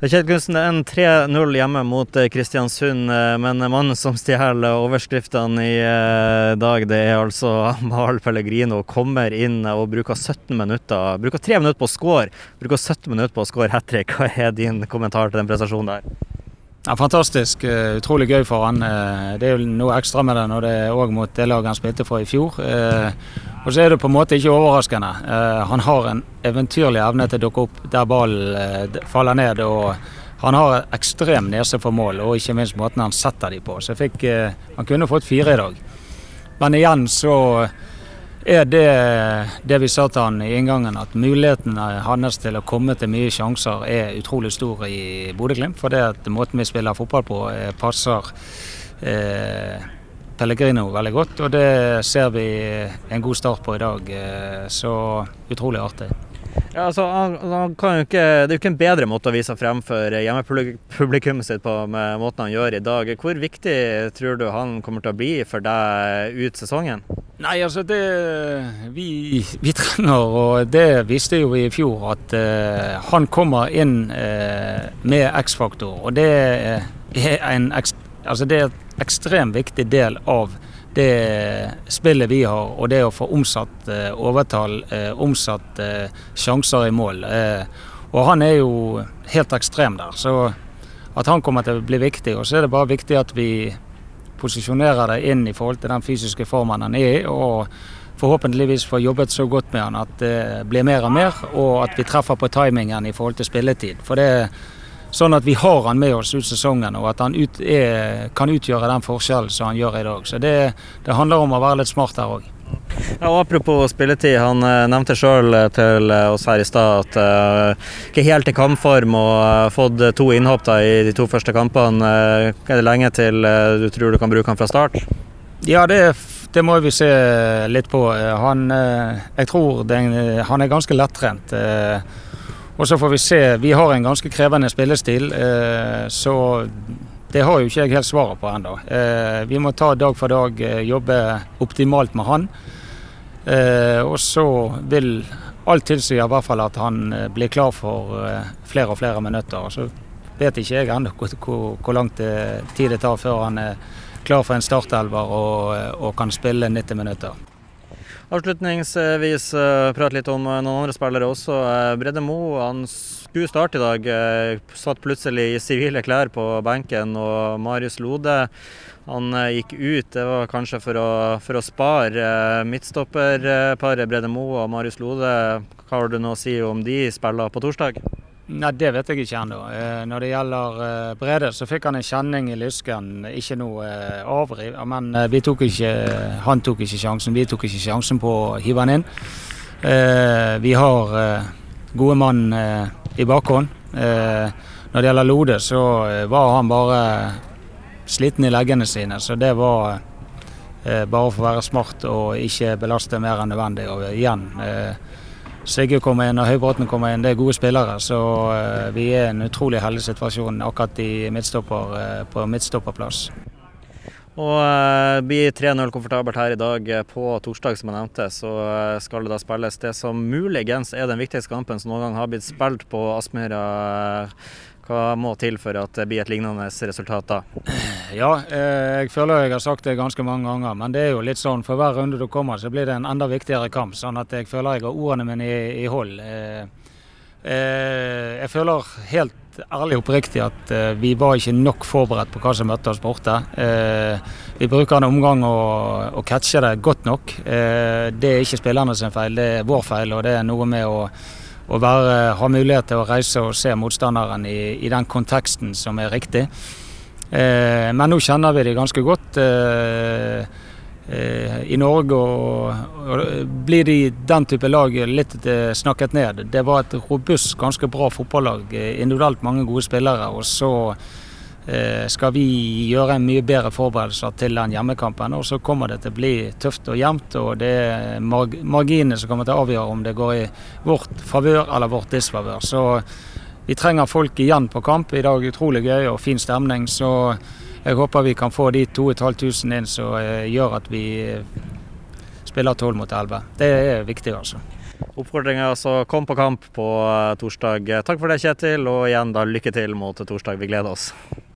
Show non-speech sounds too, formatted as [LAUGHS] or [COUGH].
Kjell Knutsen, det er en 3-0 hjemme mot eh, Kristiansund, eh, men mannen som stjeler overskriftene i eh, dag, det er altså [LAUGHS] Mal Pellegrino. Kommer inn og bruker 17 minutter. Bruker 3 minutter på å score, bruker 17 minutter på å score hat trick. Hva er din kommentar til den prestasjonen der? Ja, fantastisk. Eh, utrolig gøy for han. Eh, det er jo noe ekstra med det når det er òg mot det laget han spilte for i fjor. Eh, og så er det på en måte ikke overraskende. Han har en eventyrlig evne til å dukke opp der ballen faller ned. og han har ekstrem nese for mål, og ikke minst måten han setter de på. Så jeg fikk, Han kunne fått fire i dag. Men igjen så er det det vi sa til han i inngangen, at muligheten hans til å komme til mye sjanser er utrolig stor i Bodø-Glimt. For det at måten vi spiller fotball på eh, passer eh, Pellegrino veldig godt. Og det ser vi en god start på i dag. Eh, så utrolig artig. Ja, altså, han, han ikke, det er jo ikke en bedre måte å vise frem for hjemmepublikummet sitt på med måten han gjør i dag. Hvor viktig tror du han kommer til å bli for deg ut sesongen? Nei, altså det vi, vi, trenger, og det visste jo vi i fjor, at uh, han kommer inn uh, med X-faktor. Og det er en altså det er en ekstremt viktig del av det spillet vi har, og det å få omsatt uh, overtall, omsatt sjanser i mål. og han er jo helt ekstrem der. Så at han kommer til å bli viktig. Og så er det bare viktig at vi posisjonere det inn i forhold til den fysiske formen han er i. og forhåpentligvis få jobbet så godt med han at det blir mer og mer, og at vi treffer på timingen i forhold til spilletid. For det er sånn at vi har han med oss ut sesongen, og at han ut er, kan utgjøre den forskjellen som han gjør i dag. Så det, det handler om å være litt smart her òg. Ja, apropos spilletid, han uh, nevnte sjøl uh, til uh, oss her i stad at uh, ikke helt i kampform og uh, fått to innhopp da, i de to første kampene. er det lenge til du tror du kan bruke han fra start? Ja, det, det må vi se litt på. Han, jeg tror den, han er ganske lettrent. Og så får vi se. Vi har en ganske krevende spillestil, så det har jo ikke jeg helt svaret på ennå. Vi må ta dag for dag, jobbe optimalt med han. Eh, og så vil alt tilsi i hvert fall at han eh, blir klar for eh, flere og flere minutter. Så vet ikke jeg ennå hvor, hvor, lang tid det tar før han er klar for en startelver og, og kan spille 90 minutter. Avslutningsvis prate litt om noen andre spillere også. Bredde Mo han skulle start i dag. Satt plutselig i sivile klær på benken. Og Marius Lode han eh, gikk ut. Det var kanskje for å, for å spare eh, midtstopperparet Brede Moe og Marius Lode. Hva har du nå å si om de spiller på torsdag? Nei, Det vet jeg ikke ennå. Eh, når det gjelder Brede, så fikk han en kjenning i lysken. Ikke noe avriv, men tok ikke, han tok ikke sjansen. Vi tok ikke sjansen på å hive han inn. Vi har gode mann i bakhånd. Når det gjelder Lode, så var han bare sliten i leggene sine. Så det var eh, bare for å være smart og ikke belaste mer enn nødvendig. Og igjen, eh, Sigurd kommer inn og Høybråten kommer inn, det er gode spillere. Så eh, vi er i en utrolig heldig situasjon akkurat i midtstopper, eh, på midtstopperplass. Og uh, blir 3-0 komfortabelt her i dag. Eh, på torsdag som jeg nevnte, så uh, skal det da spilles det som muligens er den viktigste kampen som noen gang har blitt spilt på Aspmyra. Hva må til for at det blir et lignende resultat da? Ja, eh, jeg føler jeg har sagt det ganske mange ganger, men det er jo litt sånn for hver runde du kommer, så blir det en enda viktigere kamp. Sånn at jeg føler jeg har ordene mine i, i hold. Eh, eh, jeg føler helt ærlig og oppriktig at vi var ikke nok forberedt på hva som møtte oss borte. vi bruker en omgang å, catche det godt nok. det er ikke spillerne sin feil, det er vår feil, og det er noe med å å være, ha mulighet til å reise og se motstanderen i, i den konteksten som er riktig. Eh, men nå kjenner vi det ganske godt. Eh, I Norge og, og blir de den type lag litt eh, snakket ned. Det var et robust, ganske bra fotballag. Eh, individuelt mange gode spillere. og så skal vi gjøre en mye bedre forberedelser til den hjemmekampen. Og så kommer det til å bli tøft og jevnt, og det er marginene som kommer til å avgjøre om det går i vårt favør eller vårt disfavør. Så vi trenger folk igjen på kamp. I dag utrolig gøy og fin stemning. Så jeg håper vi kan få de 2500 inn som eh, gjør at vi spiller 12 mot 11. Det er viktig, altså. oppfordringa, altså kom på kamp på torsdag. Takk for det, Kjetil, og igjen da lykke til mot torsdag. Vi gleder oss.